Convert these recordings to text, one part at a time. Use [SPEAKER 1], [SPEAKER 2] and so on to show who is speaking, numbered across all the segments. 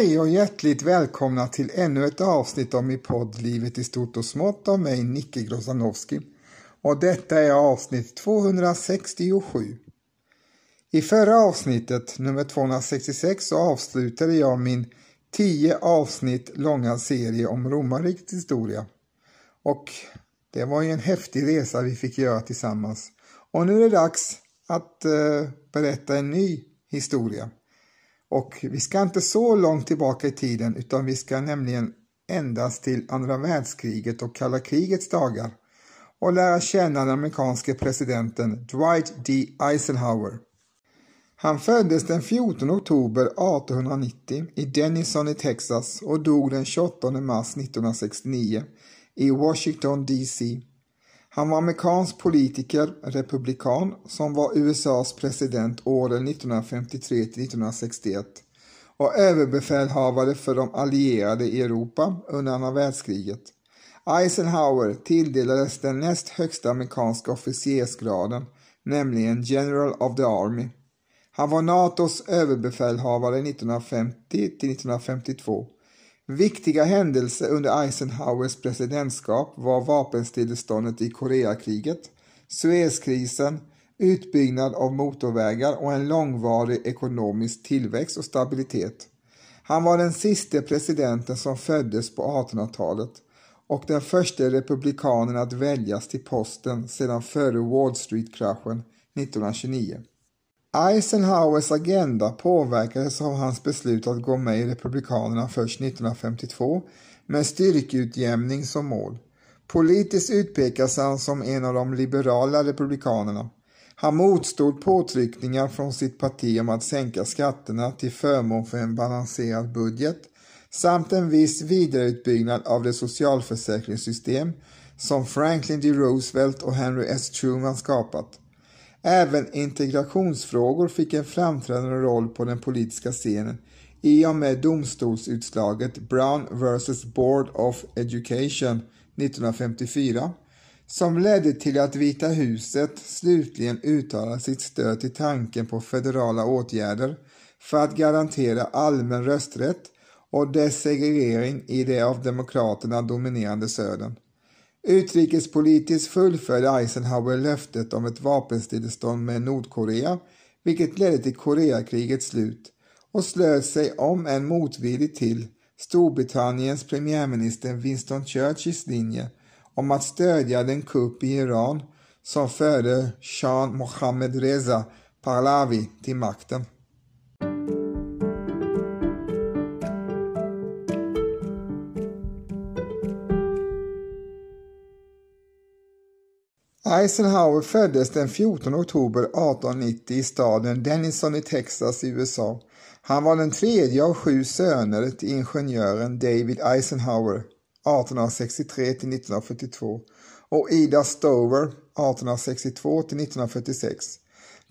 [SPEAKER 1] Hej och hjärtligt välkomna till ännu ett avsnitt av min podd Livet i stort och smått av mig, Nicke Grozanowski. Och detta är avsnitt 267. I förra avsnittet, nummer 266, så avslutade jag min 10 avsnitt långa serie om romarrikets historia. Och det var ju en häftig resa vi fick göra tillsammans. Och nu är det dags att eh, berätta en ny historia. Och vi ska inte så långt tillbaka i tiden utan vi ska nämligen endast till andra världskriget och kalla krigets dagar och lära känna den amerikanske presidenten Dwight D. Eisenhower. Han föddes den 14 oktober 1890 i Denison i Texas och dog den 28 mars 1969 i Washington DC. Han var amerikansk politiker, republikan, som var USAs president åren 1953 till 1961 och överbefälhavare för de allierade i Europa under andra världskriget. Eisenhower tilldelades den näst högsta amerikanska officersgraden, nämligen General of the Army. Han var NATOs överbefälhavare 1950 till 1952 Viktiga händelser under Eisenhowers presidentskap var vapenstilleståndet i Koreakriget, Suezkrisen, utbyggnad av motorvägar och en långvarig ekonomisk tillväxt och stabilitet. Han var den sista presidenten som föddes på 1800-talet och den första republikanen att väljas till posten sedan före Wall Street-kraschen 1929. Eisenhowers agenda påverkades av hans beslut att gå med i Republikanerna först 1952 med styrkeutjämning som mål. Politiskt utpekas han som en av de liberala republikanerna. Han motstod påtryckningar från sitt parti om att sänka skatterna till förmån för en balanserad budget samt en viss vidareutbyggnad av det socialförsäkringssystem som Franklin D. Roosevelt och Henry S. Truman skapat. Även integrationsfrågor fick en framträdande roll på den politiska scenen i och med domstolsutslaget Brown vs Board of Education 1954 som ledde till att Vita huset slutligen uttalade sitt stöd till tanken på federala åtgärder för att garantera allmän rösträtt och desegregering i det av demokraterna dominerande södern. Utrikespolitiskt fullföljde Eisenhower löftet om ett vapenstillestånd med Nordkorea, vilket ledde till Koreakrigets slut och slöt sig om en motvilligt till Storbritanniens premiärminister Winston Churchills linje om att stödja den kupp i Iran som förde Shah Mohammad Reza Pahlavi till makten. Eisenhower föddes den 14 oktober 1890 i staden Denison i Texas i USA. Han var den tredje av sju söner till ingenjören David Eisenhower 1863 till 1942 och Ida Stover 1862 till 1946.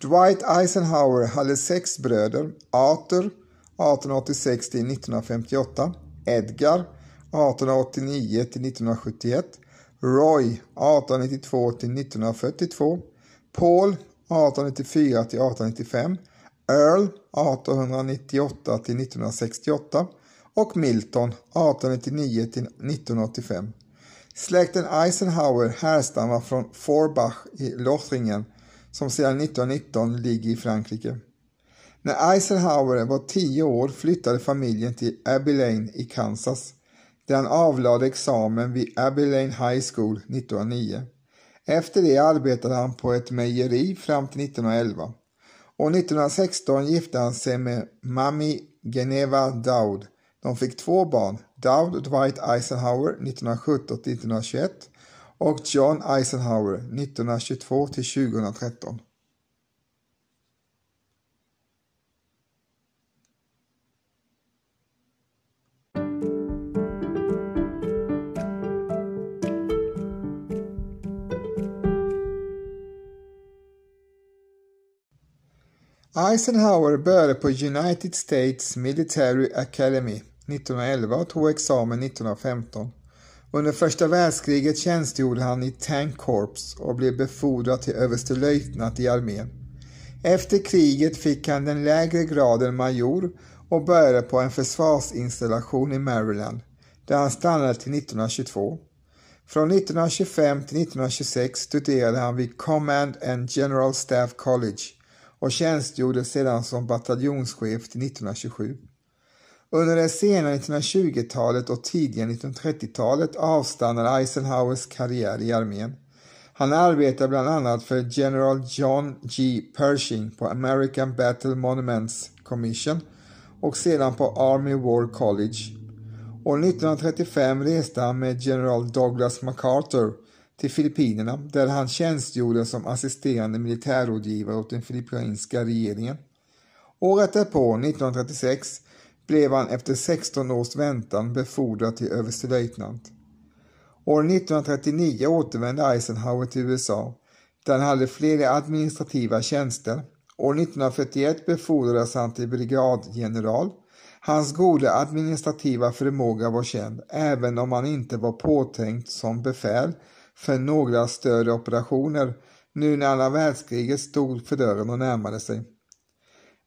[SPEAKER 1] Dwight Eisenhower hade sex bröder, Arthur 1886 till 1958, Edgar 1889 till 1971 Roy 1892 till 1942, Paul 1894 till 1895, Earl 1898 till 1968 och Milton 1899 till 1985. Släkten Eisenhower härstammar från Forbach i Lothringen som sedan 1919 ligger i Frankrike. När Eisenhower var tio år flyttade familjen till Abilene i Kansas där han avlade examen vid Abilene High School 1909. Efter det arbetade han på ett mejeri fram till 1911. År 1916 gifte han sig med Mami Geneva Dowd. De fick två barn, Dowd Dwight Eisenhower 1917-1921 och John Eisenhower 1922-2013. Eisenhower började på United States Military Academy 1911 och tog examen 1915. Under första världskriget tjänstgjorde han i Tank Corps och blev befordrad till överstelöjtnant i armén. Efter kriget fick han den lägre graden major och började på en försvarsinstallation i Maryland där han stannade till 1922. Från 1925 till 1926 studerade han vid Command and General Staff College och tjänstgjorde sedan som bataljonschef till 1927. Under det sena 1920-talet och tidiga 1930-talet avstannade Eisenhowers karriär i armén. Han arbetade bland annat för General John G. Pershing på American Battle Monuments Commission och sedan på Army War College. År 1935 reste han med General Douglas MacArthur till Filippinerna där han tjänstgjorde som assisterande militärrådgivare åt den filippinska regeringen. Året därpå, 1936, blev han efter 16 års väntan befordrad till överstelöjtnant. År 1939 återvände Eisenhower till USA där han hade flera administrativa tjänster. År 1941 befordrades han till brigadgeneral. Hans goda administrativa förmåga var känd även om han inte var påtänkt som befäl för några större operationer nu när andra världskriget stod för dörren och närmade sig.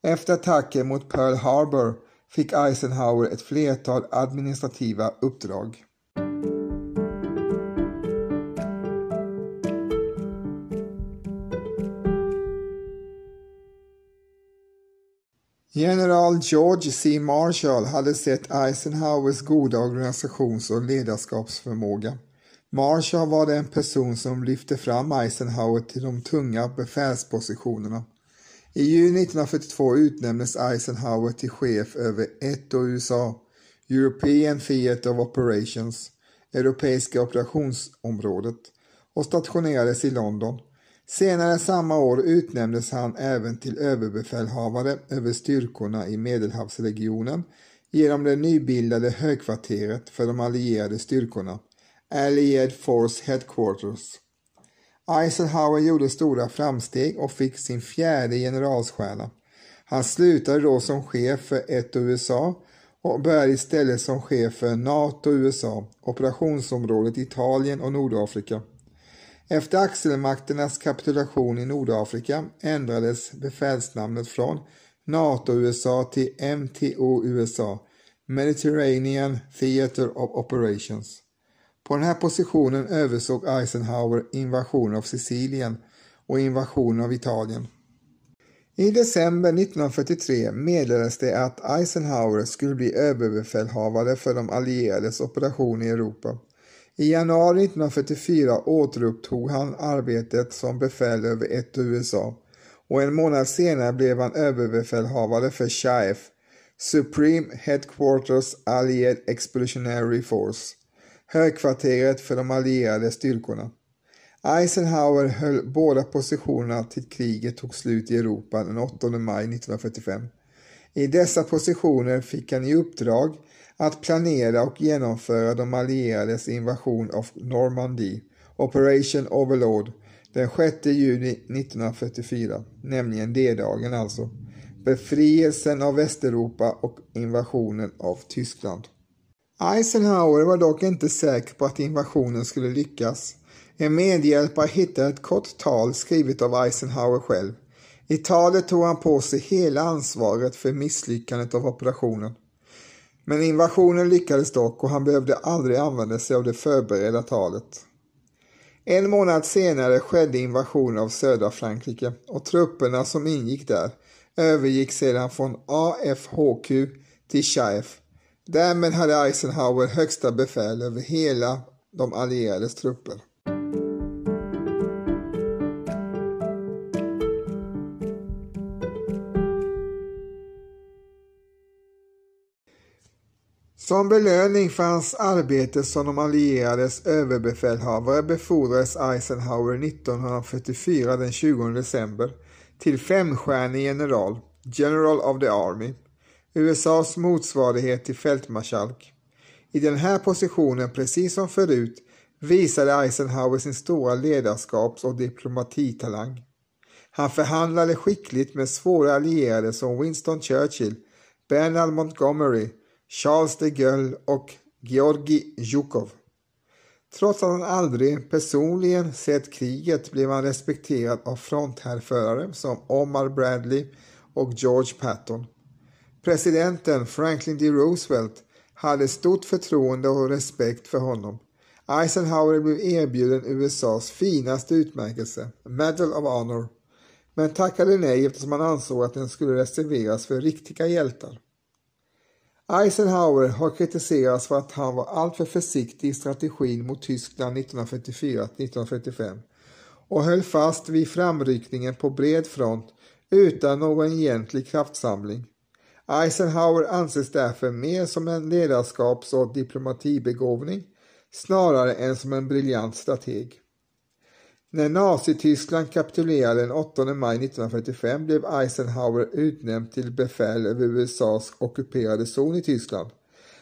[SPEAKER 1] Efter attacken mot Pearl Harbor fick Eisenhower ett flertal administrativa uppdrag. General George C. Marshall hade sett Eisenhowers goda organisations och ledarskapsförmåga. Marshall var den person som lyfte fram Eisenhower till de tunga befälspositionerna. I juni 1942 utnämndes Eisenhower till chef över ETO USA, European Theatre of Operations, Europeiska operationsområdet, och stationerades i London. Senare samma år utnämndes han även till överbefälhavare över styrkorna i Medelhavsregionen genom det nybildade högkvarteret för de allierade styrkorna, Allied Force Headquarters. Eisenhower gjorde stora framsteg och fick sin fjärde generalstjärna. Han slutade då som chef för ett USA och började istället som chef för NATO-USA, operationsområdet Italien och Nordafrika. Efter axelmakternas kapitulation i Nordafrika ändrades befälsnamnet från NATO-USA till MTO-USA, Mediterranean Theatre of Operations. På den här positionen översåg Eisenhower invasionen av Sicilien och invasionen av Italien. I december 1943 meddelades det att Eisenhower skulle bli överbefälhavare för de allierades operation i Europa. I januari 1944 återupptog han arbetet som befäl över ett USA och en månad senare blev han överbefälhavare för SHAEF, Supreme Headquarters Allied Expeditionary Force högkvarteret för de allierade styrkorna. Eisenhower höll båda positionerna till kriget tog slut i Europa den 8 maj 1945. I dessa positioner fick han i uppdrag att planera och genomföra de allierades invasion av Normandie, Operation Overlord, den 6 juni 1944, nämligen D-dagen alltså, befrielsen av Västeuropa och invasionen av Tyskland. Eisenhower var dock inte säker på att invasionen skulle lyckas. En medhjälpare hittade ett kort tal skrivet av Eisenhower själv. I talet tog han på sig hela ansvaret för misslyckandet av operationen. Men invasionen lyckades dock och han behövde aldrig använda sig av det förberedda talet. En månad senare skedde invasionen av södra Frankrike och trupperna som ingick där övergick sedan från AFHQ till Chaif Därmed hade Eisenhower högsta befäl över hela de allierades trupper. Som belöning för hans arbete som de allierades överbefälhavare befordrades Eisenhower 1944 den 20 december till femstjärnig general, General of the Army. USAs motsvarighet till fältmarskalk. I den här positionen, precis som förut, visade Eisenhower sin stora ledarskaps och diplomatitalang. Han förhandlade skickligt med svåra allierade som Winston Churchill, Bernard Montgomery, Charles de Gaulle och Georgi Zjukov. Trots att han aldrig personligen sett kriget blev han respekterad av fronthärförare som Omar Bradley och George Patton. Presidenten Franklin D. Roosevelt hade stort förtroende och respekt för honom. Eisenhower blev erbjuden USAs finaste utmärkelse, Medal of Honor, men tackade nej eftersom han ansåg att den skulle reserveras för riktiga hjältar. Eisenhower har kritiserats för att han var alltför försiktig i strategin mot Tyskland 1944-1945 och höll fast vid framryckningen på bred front utan någon egentlig kraftsamling. Eisenhower anses därför mer som en ledarskaps och diplomatibegåvning snarare än som en briljant strateg. När Nazityskland kapitulerade den 8 maj 1945 blev Eisenhower utnämnd till befäl över USAs ockuperade zon i Tyskland.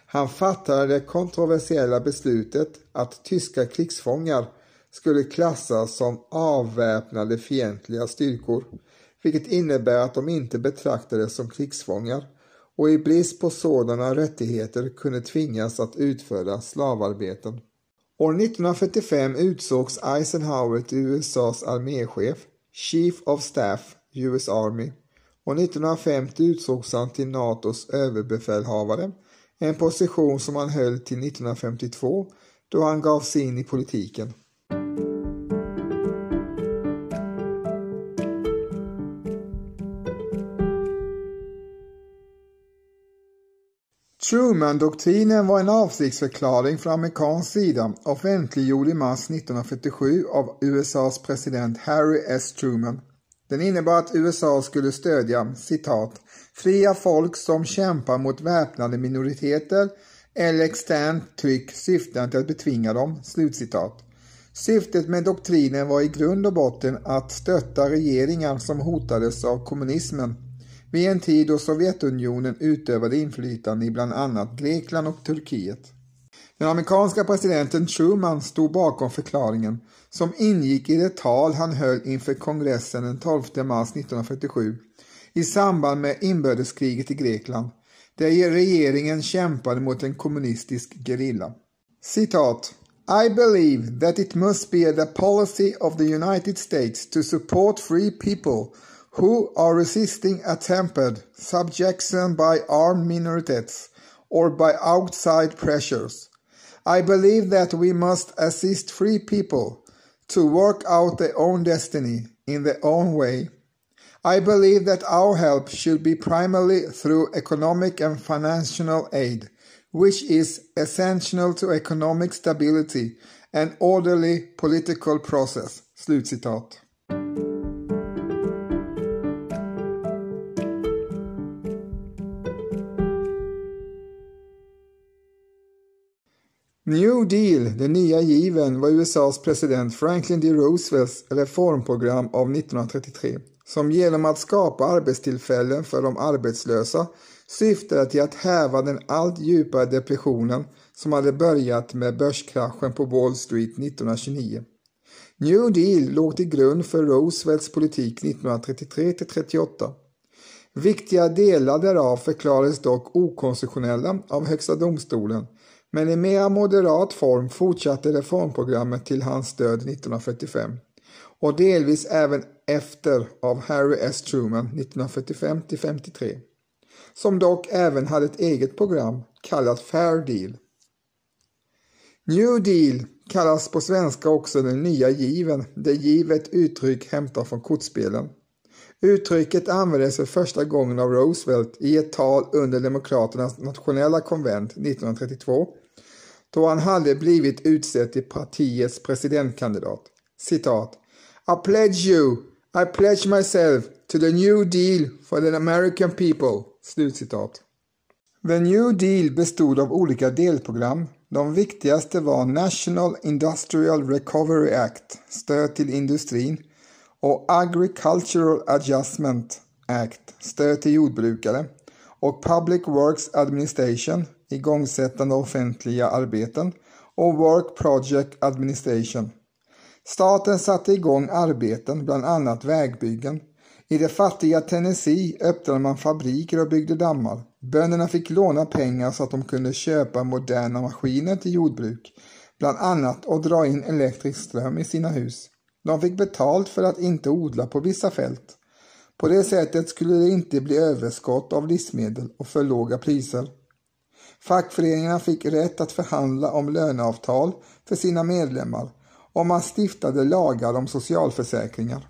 [SPEAKER 1] Han fattade det kontroversiella beslutet att tyska krigsfångar skulle klassas som avväpnade fientliga styrkor, vilket innebär att de inte betraktades som krigsfångar och i brist på sådana rättigheter kunde tvingas att utföra slavarbeten. År 1945 utsågs Eisenhower till USAs arméchef, Chief of Staff, US Army, och 1950 utsågs han till NATOs överbefälhavare, en position som han höll till 1952 då han gav sig in i politiken. Truman-doktrinen var en avsiktsförklaring från amerikansk sida offentliggjord i mars 1947 av USAs president Harry S. Truman. Den innebar att USA skulle stödja citat, fria folk som kämpar mot väpnade minoriteter eller externt tryck syftande till att betvinga dem. Slutcitat. Syftet med doktrinen var i grund och botten att stötta regeringar som hotades av kommunismen vid en tid då Sovjetunionen utövade inflytande i bland annat Grekland och Turkiet. Den amerikanska presidenten Truman stod bakom förklaringen som ingick i det tal han höll inför kongressen den 12 mars 1947 i samband med inbördeskriget i Grekland där regeringen kämpade mot en kommunistisk gerilla. Citat I believe that it must be the policy of the United States to support free people who are resisting attempted subjection by armed minorities or by outside pressures. I believe that we must assist free people to work out their own destiny in their own way. I believe that our help should be primarily through economic and financial aid, which is essential to economic stability and orderly political process. Slutcitat. New Deal, den nya given, var USAs president Franklin D. Roosevelts reformprogram av 1933 som genom att skapa arbetstillfällen för de arbetslösa syftade till att häva den allt djupare depressionen som hade börjat med börskraschen på Wall Street 1929. New Deal låg till grund för Roosevelts politik 1933-38. Viktiga delar därav förklarades dock okonstitutionella av Högsta domstolen men i mera moderat form fortsatte reformprogrammet till hans död 1945 och delvis även efter av Harry S. Truman 1945 53 som dock även hade ett eget program kallat Fair Deal. New Deal kallas på svenska också den nya given, där givet uttryck hämtat från kortspelen. Uttrycket användes för första gången av Roosevelt i ett tal under Demokraternas nationella konvent 1932 då han hade blivit utsedd till partiets presidentkandidat. Citat. I pledge you, I pledge myself to the new deal for the American people. Slutcitat. The New Deal bestod av olika delprogram. De viktigaste var National Industrial Recovery Act, stöd till industrin, och Agricultural Adjustment Act, stöd till jordbrukare, och Public Works Administration, igångsättande offentliga arbeten och Work Project Administration. Staten satte igång arbeten, bland annat vägbyggen. I det fattiga Tennessee öppnade man fabriker och byggde dammar. Bönderna fick låna pengar så att de kunde köpa moderna maskiner till jordbruk, bland annat och dra in elektrisk ström i sina hus. De fick betalt för att inte odla på vissa fält. På det sättet skulle det inte bli överskott av livsmedel och för låga priser. Fackföreningarna fick rätt att förhandla om löneavtal för sina medlemmar och man stiftade lagar om socialförsäkringar.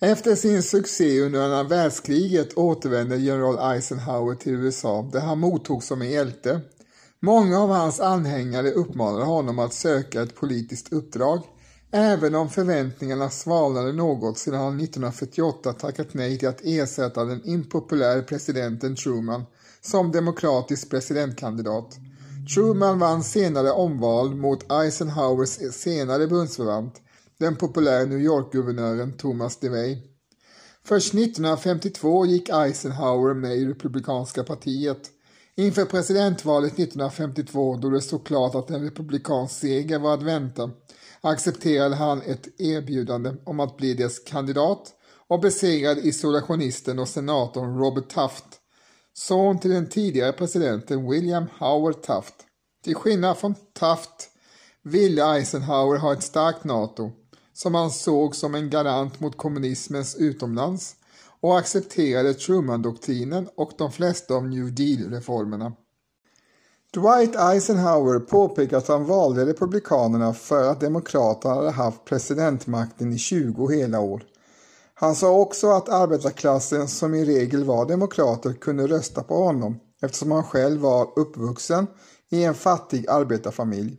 [SPEAKER 1] Efter sin succé under andra världskriget återvände general Eisenhower till USA där han mottogs som en hjälte. Många av hans anhängare uppmanade honom att söka ett politiskt uppdrag, även om förväntningarna svalnade något sedan han 1948 tackat nej till att ersätta den impopulära presidenten Truman som demokratisk presidentkandidat. Truman vann senare omval mot Eisenhowers senare bundsförvant, den populära New York-guvernören Thomas DeWay. Först 1952 gick Eisenhower med i Republikanska partiet. Inför presidentvalet 1952, då det stod klart att en republikansk seger var att vänta, accepterade han ett erbjudande om att bli dess kandidat och besegrade isolationisten och senatorn Robert Taft, son till den tidigare presidenten William Howard Taft. Till skillnad från Taft ville Eisenhower ha ett starkt NATO som han såg som en garant mot kommunismens utomlands och accepterade Truman-doktrinen och de flesta av New Deal-reformerna. Dwight Eisenhower påpekar att han valde Republikanerna för att Demokraterna hade haft presidentmakten i 20 hela år. Han sa också att arbetarklassen, som i regel var demokrater, kunde rösta på honom eftersom han själv var uppvuxen i en fattig arbetarfamilj.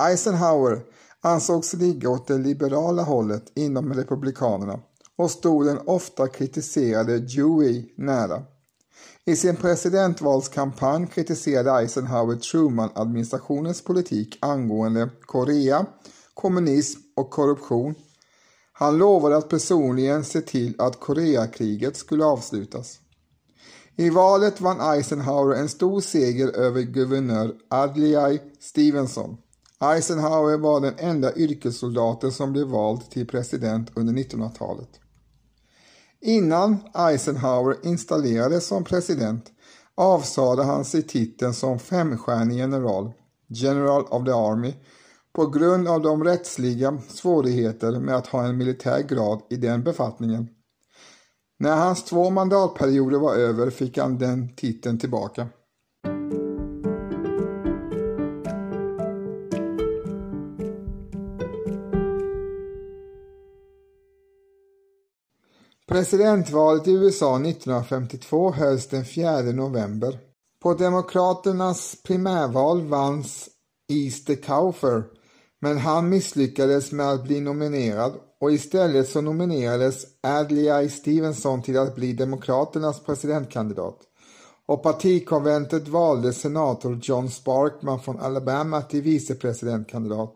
[SPEAKER 1] Eisenhower ansågs ligga åt det liberala hållet inom Republikanerna och stod den ofta kritiserade Dewey nära. I sin presidentvalskampanj kritiserade Eisenhower Truman-administrationens politik angående Korea, kommunism och korruption. Han lovade att personligen se till att Koreakriget skulle avslutas. I valet vann Eisenhower en stor seger över guvernör Adlai Stevenson. Eisenhower var den enda yrkessoldaten som blev vald till president under 1900-talet. Innan Eisenhower installerades som president avsade han sig titeln som femstjärnig general, General of the Army, på grund av de rättsliga svårigheter med att ha en militär grad i den befattningen. När hans två mandatperioder var över fick han den titeln tillbaka. Presidentvalet i USA 1952 hölls den 4 november. På Demokraternas primärval vanns Easter Kaufer, men han misslyckades med att bli nominerad och istället så nominerades Adlai Stevenson till att bli Demokraternas presidentkandidat. Och partikonventet valde senator John Sparkman från Alabama till vicepresidentkandidat.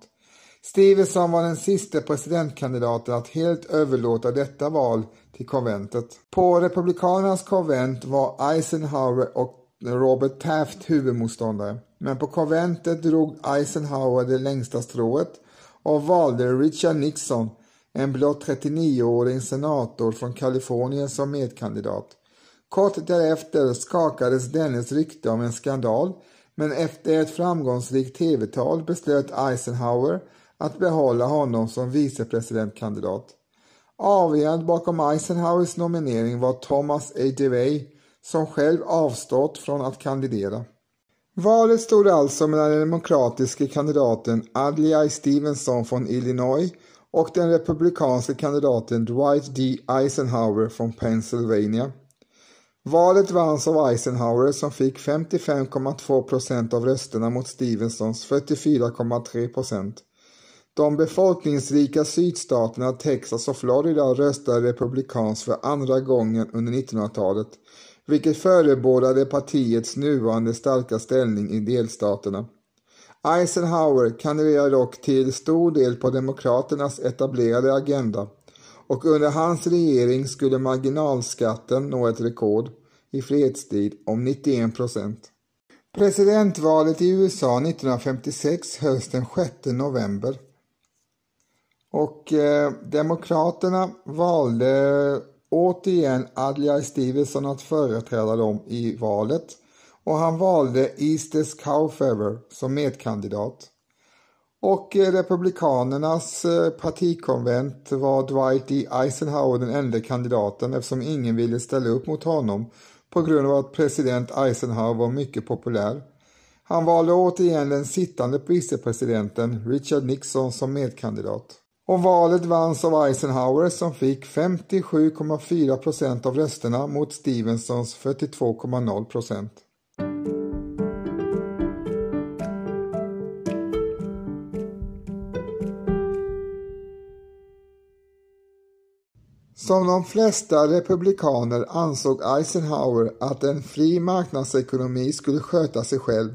[SPEAKER 1] Stevenson var den sista presidentkandidaten att helt överlåta detta val i konventet. På Republikanernas konvent var Eisenhower och Robert Taft huvudmotståndare, men på konventet drog Eisenhower det längsta strået och valde Richard Nixon, en blott 39-årig senator från Kalifornien som medkandidat. Kort därefter skakades dennes rykte om en skandal, men efter ett framgångsrikt tv-tal beslöt Eisenhower att behålla honom som vicepresidentkandidat. Avgörande bakom Eisenhowers nominering var Thomas A. DeWay som själv avstått från att kandidera. Valet stod alltså mellan den demokratiske kandidaten Adlai Stevenson från Illinois och den republikanske kandidaten Dwight D. Eisenhower från Pennsylvania. Valet vanns av Eisenhower som fick 55,2 procent av rösterna mot Stevensons 44,3 procent. De befolkningsrika sydstaterna Texas och Florida röstade republikanskt för andra gången under 1900-talet, vilket förebådade partiets nuvarande starka ställning i delstaterna. Eisenhower kandiderade dock till stor del på demokraternas etablerade agenda och under hans regering skulle marginalskatten nå ett rekord i fredstid om 91 procent. Presidentvalet i USA 1956 hölls den 6 november. Och eh, Demokraterna valde återigen Adlai Stevenson att företräda dem i valet. och han valde Easters Cowfever som medkandidat. Och eh, Republikanernas eh, partikonvent var Dwight D. Eisenhower den enda kandidaten eftersom ingen ville ställa upp mot honom på grund av att president Eisenhower var mycket populär. Han valde återigen den sittande vicepresidenten Richard Nixon som medkandidat. Och valet vanns av Eisenhower som fick 57,4 procent av rösterna mot Stevensons 42,0 procent. Som de flesta republikaner ansåg Eisenhower att en fri marknadsekonomi skulle sköta sig själv.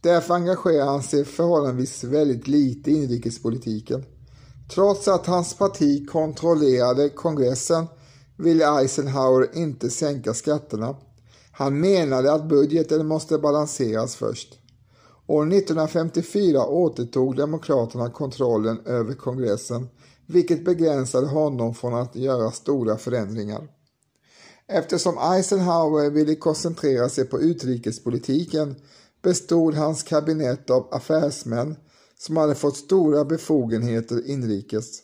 [SPEAKER 1] Därför engagerade han sig förhållandevis väldigt lite i inrikespolitiken. Trots att hans parti kontrollerade kongressen ville Eisenhower inte sänka skatterna. Han menade att budgeten måste balanseras först. År 1954 återtog Demokraterna kontrollen över kongressen vilket begränsade honom från att göra stora förändringar. Eftersom Eisenhower ville koncentrera sig på utrikespolitiken bestod hans kabinett av affärsmän som hade fått stora befogenheter inrikes.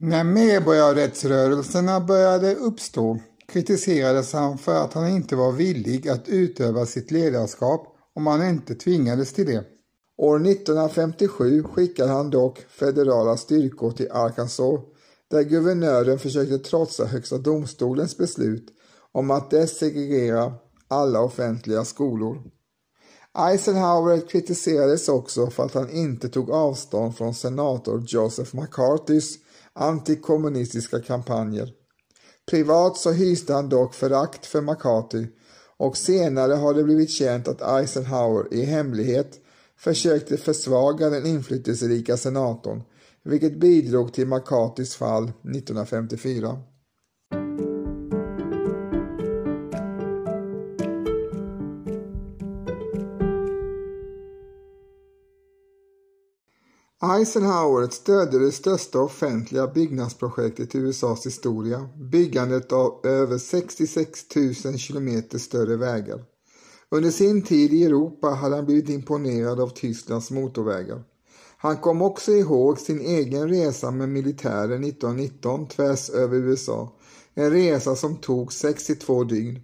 [SPEAKER 1] När medborgarrättsrörelserna började uppstå kritiserades han för att han inte var villig att utöva sitt ledarskap om han inte tvingades till det. År 1957 skickade han dock federala styrkor till Arkansas där guvernören försökte trotsa Högsta domstolens beslut om att desegregera alla offentliga skolor. Eisenhower kritiserades också för att han inte tog avstånd från senator Joseph McCarthys antikommunistiska kampanjer. Privat så hyste han dock förakt för McCarthy och senare har det blivit känt att Eisenhower i hemlighet försökte försvaga den inflytelserika senatorn, vilket bidrog till McCarthys fall 1954. Eisenhower stödde det största offentliga byggnadsprojektet i USAs historia, byggandet av över 66 000 kilometer större vägar. Under sin tid i Europa hade han blivit imponerad av Tysklands motorvägar. Han kom också ihåg sin egen resa med militären 1919 tvärs över USA, en resa som tog 62 dygn.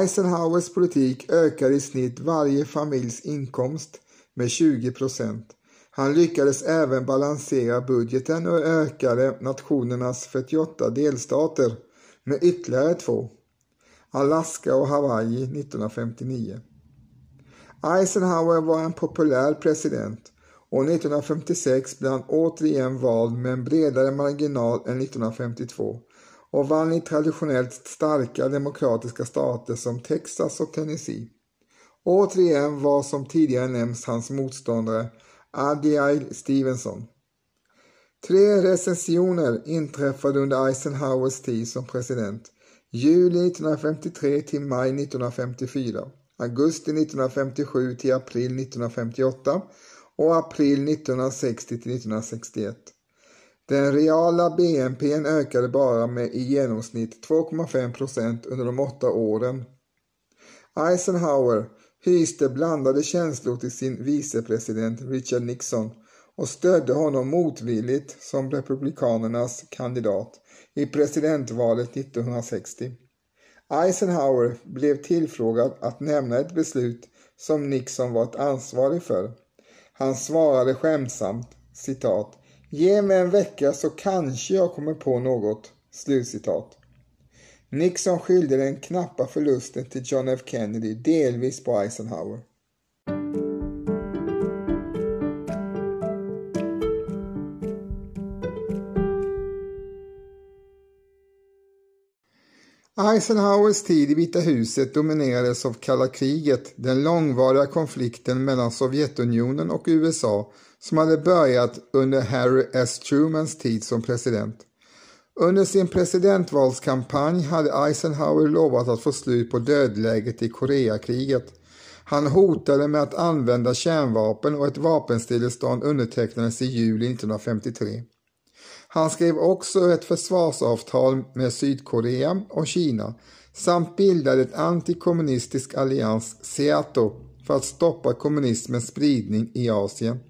[SPEAKER 1] Eisenhowers politik ökade i snitt varje familjs inkomst med 20 procent. Han lyckades även balansera budgeten och ökade nationernas 48 delstater med ytterligare två. Alaska och Hawaii 1959. Eisenhower var en populär president och 1956 blev han återigen vald med en bredare marginal än 1952 och vann i traditionellt starka demokratiska stater som Texas och Tennessee. Återigen var som tidigare nämnts hans motståndare Adlai Stevenson. Tre recensioner inträffade under Eisenhowers tid som president Juli 1953 till maj 1954, augusti 1957 till april 1958 och april 1960 till 1961. Den reala BNP ökade bara med i genomsnitt 2,5 procent under de åtta åren. Eisenhower hyste blandade känslor till sin vicepresident Richard Nixon och stödde honom motvilligt som republikanernas kandidat i presidentvalet 1960. Eisenhower blev tillfrågad att nämna ett beslut som Nixon varit ansvarig för. Han svarade skämtsamt, citat, Ge mig en vecka så kanske jag kommer på något. Slutcitat. Nixon skyllde den knappa förlusten till John F Kennedy delvis på Eisenhower. Eisenhowers tid i Vita huset dominerades av kalla kriget, den långvariga konflikten mellan Sovjetunionen och USA som hade börjat under Harry S. Trumans tid som president. Under sin presidentvalskampanj hade Eisenhower lovat att få slut på dödläget i Koreakriget. Han hotade med att använda kärnvapen och ett vapenstillestånd undertecknades i juli 1953. Han skrev också ett försvarsavtal med Sydkorea och Kina samt bildade en antikommunistisk allians, SEATO, för att stoppa kommunismens spridning i Asien.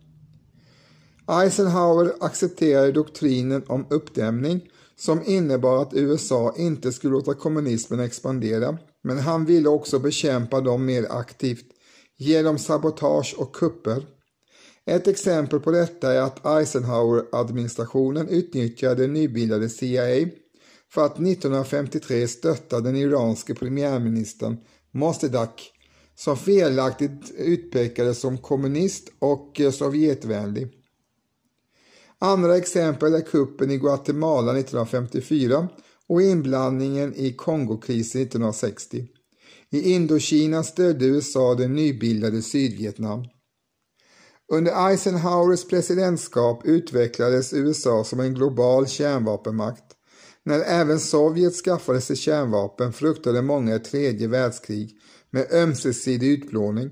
[SPEAKER 1] Eisenhower accepterade doktrinen om uppdämning som innebar att USA inte skulle låta kommunismen expandera, men han ville också bekämpa dem mer aktivt genom sabotage och kupper. Ett exempel på detta är att Eisenhower-administrationen utnyttjade nybildade CIA för att 1953 stötta den iranske premiärministern Mossadegh som felaktigt utpekades som kommunist och eh, Sovjetvänlig. Andra exempel är kuppen i Guatemala 1954 och inblandningen i Kongokrisen 1960. I Indokina stödde USA det nybildade Sydvietnam. Under Eisenhowers presidentskap utvecklades USA som en global kärnvapenmakt. När även Sovjet skaffade sig kärnvapen fruktade många ett tredje världskrig med ömsesidig utplåning.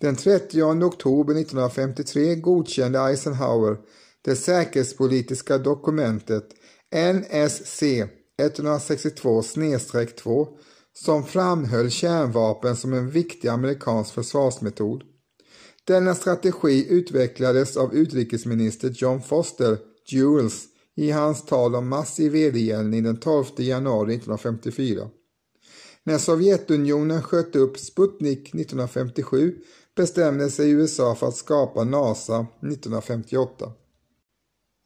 [SPEAKER 1] Den 30 oktober 1953 godkände Eisenhower det säkerhetspolitiska dokumentet NSC 162-2 som framhöll kärnvapen som en viktig amerikansk försvarsmetod. Denna strategi utvecklades av utrikesminister John Foster Jules i hans tal om massiv vedergällning den 12 januari 1954. När Sovjetunionen sköt upp Sputnik 1957 bestämde sig USA för att skapa NASA 1958.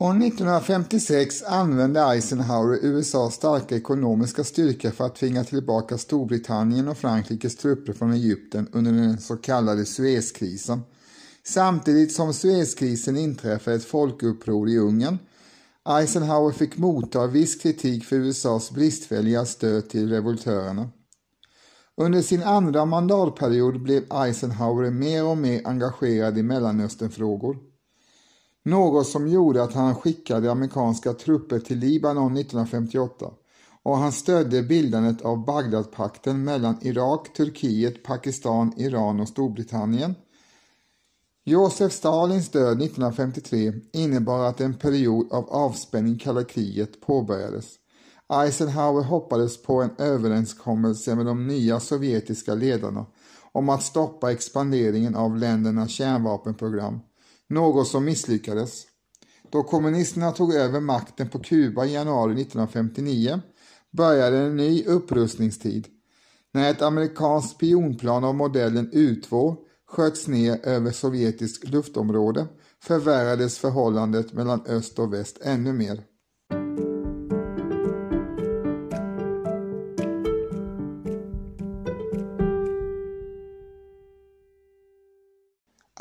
[SPEAKER 1] År 1956 använde Eisenhower USAs starka ekonomiska styrka för att tvinga tillbaka Storbritannien och Frankrikes trupper från Egypten under den så kallade Suezkrisen. Samtidigt som Suezkrisen inträffade ett folkuppror i Ungern. Eisenhower fick motta viss kritik för USAs bristfälliga stöd till revoltörerna. Under sin andra mandatperiod blev Eisenhower mer och mer engagerad i Mellanösternfrågor. Något som gjorde att han skickade amerikanska trupper till Libanon 1958 och han stödde bildandet av Bagdadpakten mellan Irak, Turkiet, Pakistan, Iran och Storbritannien. Josef Stalins död 1953 innebar att en period av avspänning kalla kriget påbörjades. Eisenhower hoppades på en överenskommelse med de nya sovjetiska ledarna om att stoppa expanderingen av ländernas kärnvapenprogram något som misslyckades. Då kommunisterna tog över makten på Kuba i januari 1959 började en ny upprustningstid. När ett amerikanskt spionplan av modellen U-2 sköts ner över sovjetiskt luftområde förvärrades förhållandet mellan öst och väst ännu mer.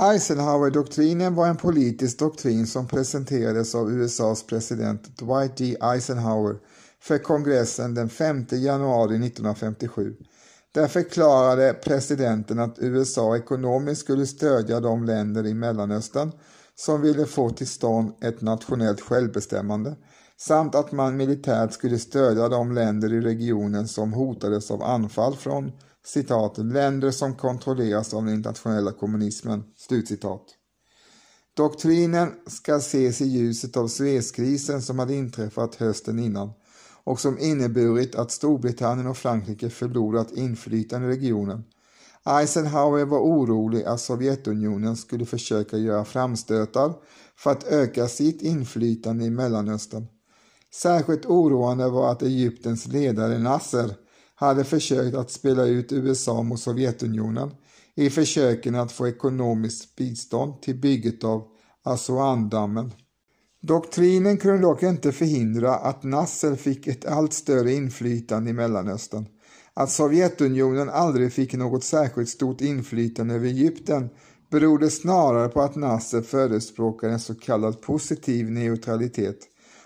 [SPEAKER 1] Eisenhower-doktrinen var en politisk doktrin som presenterades av USAs president Dwight D. Eisenhower för kongressen den 5 januari 1957. Där förklarade presidenten att USA ekonomiskt skulle stödja de länder i Mellanöstern som ville få till stånd ett nationellt självbestämmande samt att man militärt skulle stödja de länder i regionen som hotades av anfall från citat, länder som kontrolleras av den internationella kommunismen. Slutcitat. Doktrinen ska ses i ljuset av Suezkrisen som hade inträffat hösten innan och som inneburit att Storbritannien och Frankrike förlorat inflytande i regionen. Eisenhower var orolig att Sovjetunionen skulle försöka göra framstötar för att öka sitt inflytande i Mellanöstern. Särskilt oroande var att Egyptens ledare Nasser hade försökt att spela ut USA mot Sovjetunionen i försöken att få ekonomiskt bistånd till bygget av Assuandammen. Doktrinen kunde dock inte förhindra att Nasser fick ett allt större inflytande i Mellanöstern. Att Sovjetunionen aldrig fick något särskilt stort inflytande över Egypten berodde snarare på att Nasser förespråkade en så kallad positiv neutralitet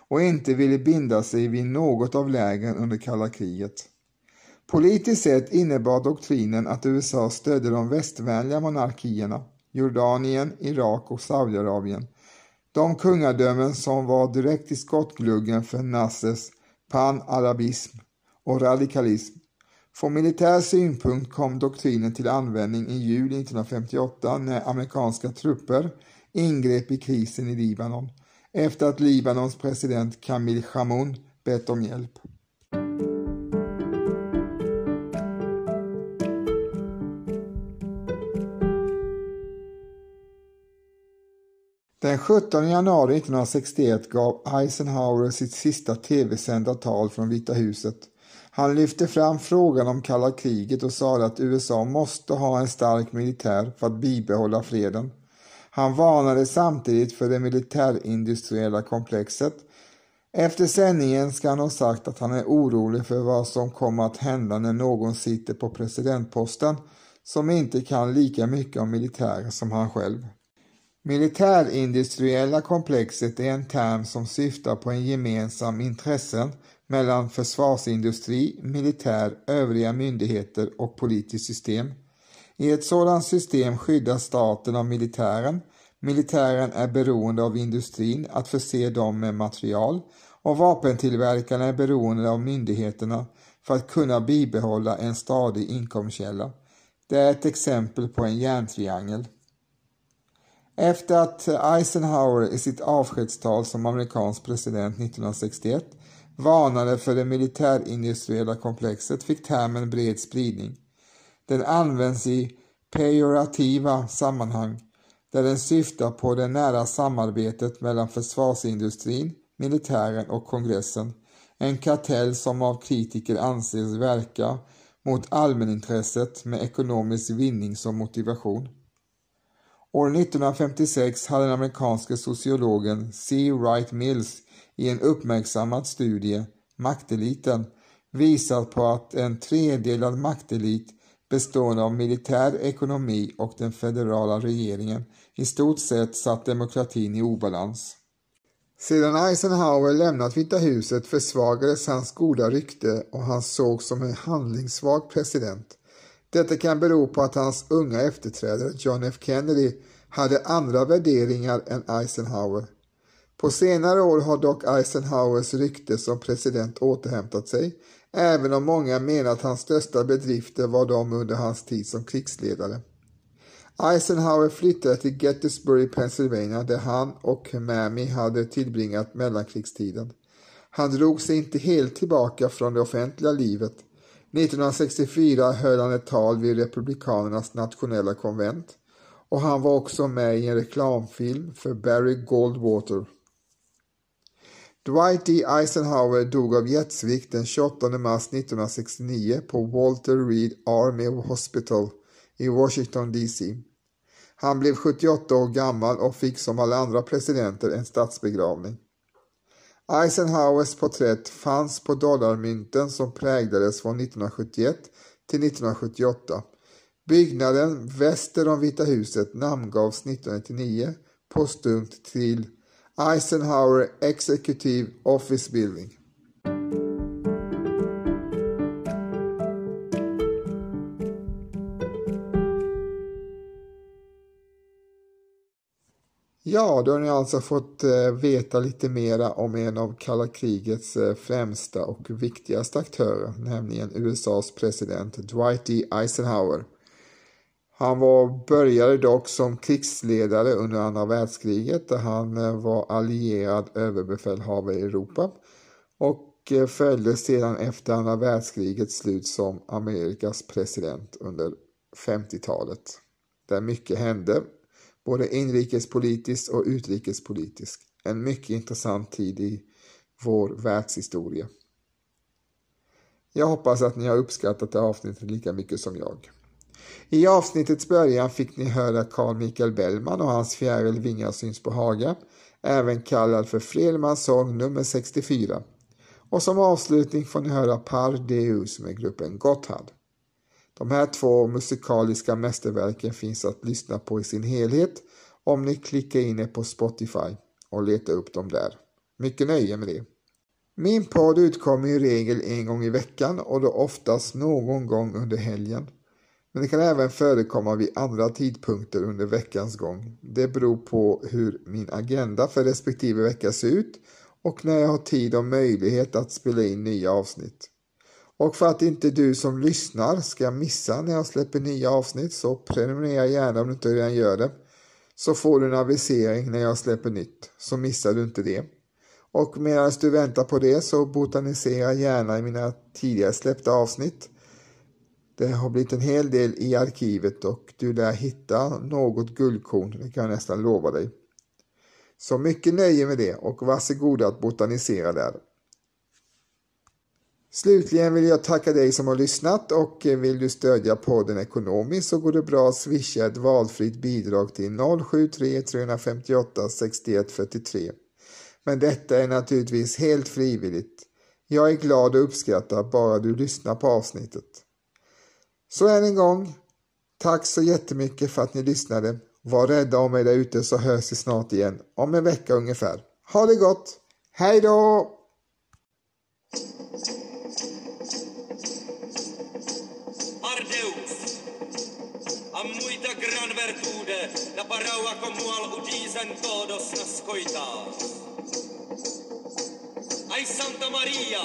[SPEAKER 1] och inte ville binda sig vid något av lägren under kalla kriget. Politiskt sett innebar doktrinen att USA stödde de västvänliga monarkierna, Jordanien, Irak och Saudiarabien, de kungadömen som var direkt i skottgluggen för Nassers panarabism och radikalism. Från militär synpunkt kom doktrinen till användning i juli 1958 när amerikanska trupper ingrep i krisen i Libanon efter att Libanons president Kamil Chamoun bett om hjälp. Den 17 januari 1961 gav Eisenhower sitt sista tv-sända tal från Vita huset. Han lyfte fram frågan om kalla kriget och sade att USA måste ha en stark militär för att bibehålla freden. Han varnade samtidigt för det militärindustriella komplexet. Efter sändningen ska han ha sagt att han är orolig för vad som kommer att hända när någon sitter på presidentposten som inte kan lika mycket om militär som han själv. Militärindustriella komplexet är en term som syftar på en gemensam intressen mellan försvarsindustri, militär, övriga myndigheter och politiskt system. I ett sådant system skyddas staten av militären. Militären är beroende av industrin att förse dem med material och vapentillverkarna är beroende av myndigheterna för att kunna bibehålla en stadig inkomstkälla. Det är ett exempel på en järntriangel. Efter att Eisenhower i sitt avskedstal som amerikansk president 1961 varnade för det militärindustriella komplexet fick termen bred spridning. Den används i pejorativa sammanhang där den syftar på det nära samarbetet mellan försvarsindustrin, militären och kongressen, en kartell som av kritiker anses verka mot allmänintresset med ekonomisk vinning som motivation. År 1956 hade den amerikanske sociologen C. Wright Mills i en uppmärksammad studie, Makteliten, visat på att en tredelad maktelit bestående av militär ekonomi och den federala regeringen i stort sett satt demokratin i obalans. Sedan Eisenhower lämnat Vita huset försvagades hans goda rykte och han sågs som en handlingssvag president. Detta kan bero på att hans unga efterträdare John F Kennedy hade andra värderingar än Eisenhower. På senare år har dock Eisenhowers rykte som president återhämtat sig, även om många menar att hans största bedrifter var de under hans tid som krigsledare. Eisenhower flyttade till Gettysburg, Pennsylvania där han och Mammy hade tillbringat mellankrigstiden. Han drog sig inte helt tillbaka från det offentliga livet. 1964 höll han ett tal vid Republikanernas nationella konvent och han var också med i en reklamfilm för Barry Goldwater. Dwight D. Eisenhower dog av hjärtsvikt den 28 mars 1969 på Walter Reed Army Hospital i Washington DC. Han blev 78 år gammal och fick som alla andra presidenter en statsbegravning. Eisenhowers porträtt fanns på dollarmynten som präglades från 1971 till 1978. Byggnaden väster om Vita huset namngavs 1999 postumt till Eisenhower Executive Office Building. Ja, då har ni alltså fått eh, veta lite mera om en av kalla krigets eh, främsta och viktigaste aktörer, nämligen USAs president Dwight D. Eisenhower. Han var, började dock som krigsledare under andra världskriget där han eh, var allierad överbefälhavare i Europa och eh, följde sedan efter andra världskrigets slut som Amerikas president under 50-talet. Där mycket hände både inrikespolitiskt och utrikespolitiskt. En mycket intressant tid i vår världshistoria. Jag hoppas att ni har uppskattat det avsnittet lika mycket som jag. I avsnittets början fick ni höra Carl Michael Bellman och hans fjäril Vingar syns på Haga, även kallad för Fredmans sång nummer 64. Och som avslutning får ni höra Par Deus med gruppen Gotthard. De här två musikaliska mästerverken finns att lyssna på i sin helhet om ni klickar in er på Spotify och letar upp dem där. Mycket nöje med det. Min podd utkommer i regel en gång i veckan och då oftast någon gång under helgen. Men det kan även förekomma vid andra tidpunkter under veckans gång. Det beror på hur min agenda för respektive vecka ser ut och när jag har tid och möjlighet att spela in nya avsnitt. Och för att inte du som lyssnar ska missa när jag släpper nya avsnitt så prenumerera gärna om du inte redan gör det. Så får du en avisering när jag släpper nytt, så missar du inte det. Och medan du väntar på det så botanisera gärna i mina tidigare släppta avsnitt. Det har blivit en hel del i arkivet och du lär hitta något guldkorn, det kan jag nästan lova dig. Så mycket nöje med det och varsågoda att botanisera där. Slutligen vill jag tacka dig som har lyssnat och vill du stödja podden ekonomiskt så går det bra att swisha ett valfritt bidrag till 073 358 61 43. Men detta är naturligtvis helt frivilligt. Jag är glad och uppskattar bara du lyssnar på avsnittet. Så än en gång, tack så jättemycket för att ni lyssnade. Var rädda om er där ute så hörs vi snart igen, om en vecka ungefär. Ha det gott! Hej då!
[SPEAKER 2] Ardeus. A muita gran vertude da paraua como al udisen todos nas coitas. Ai Santa Maria,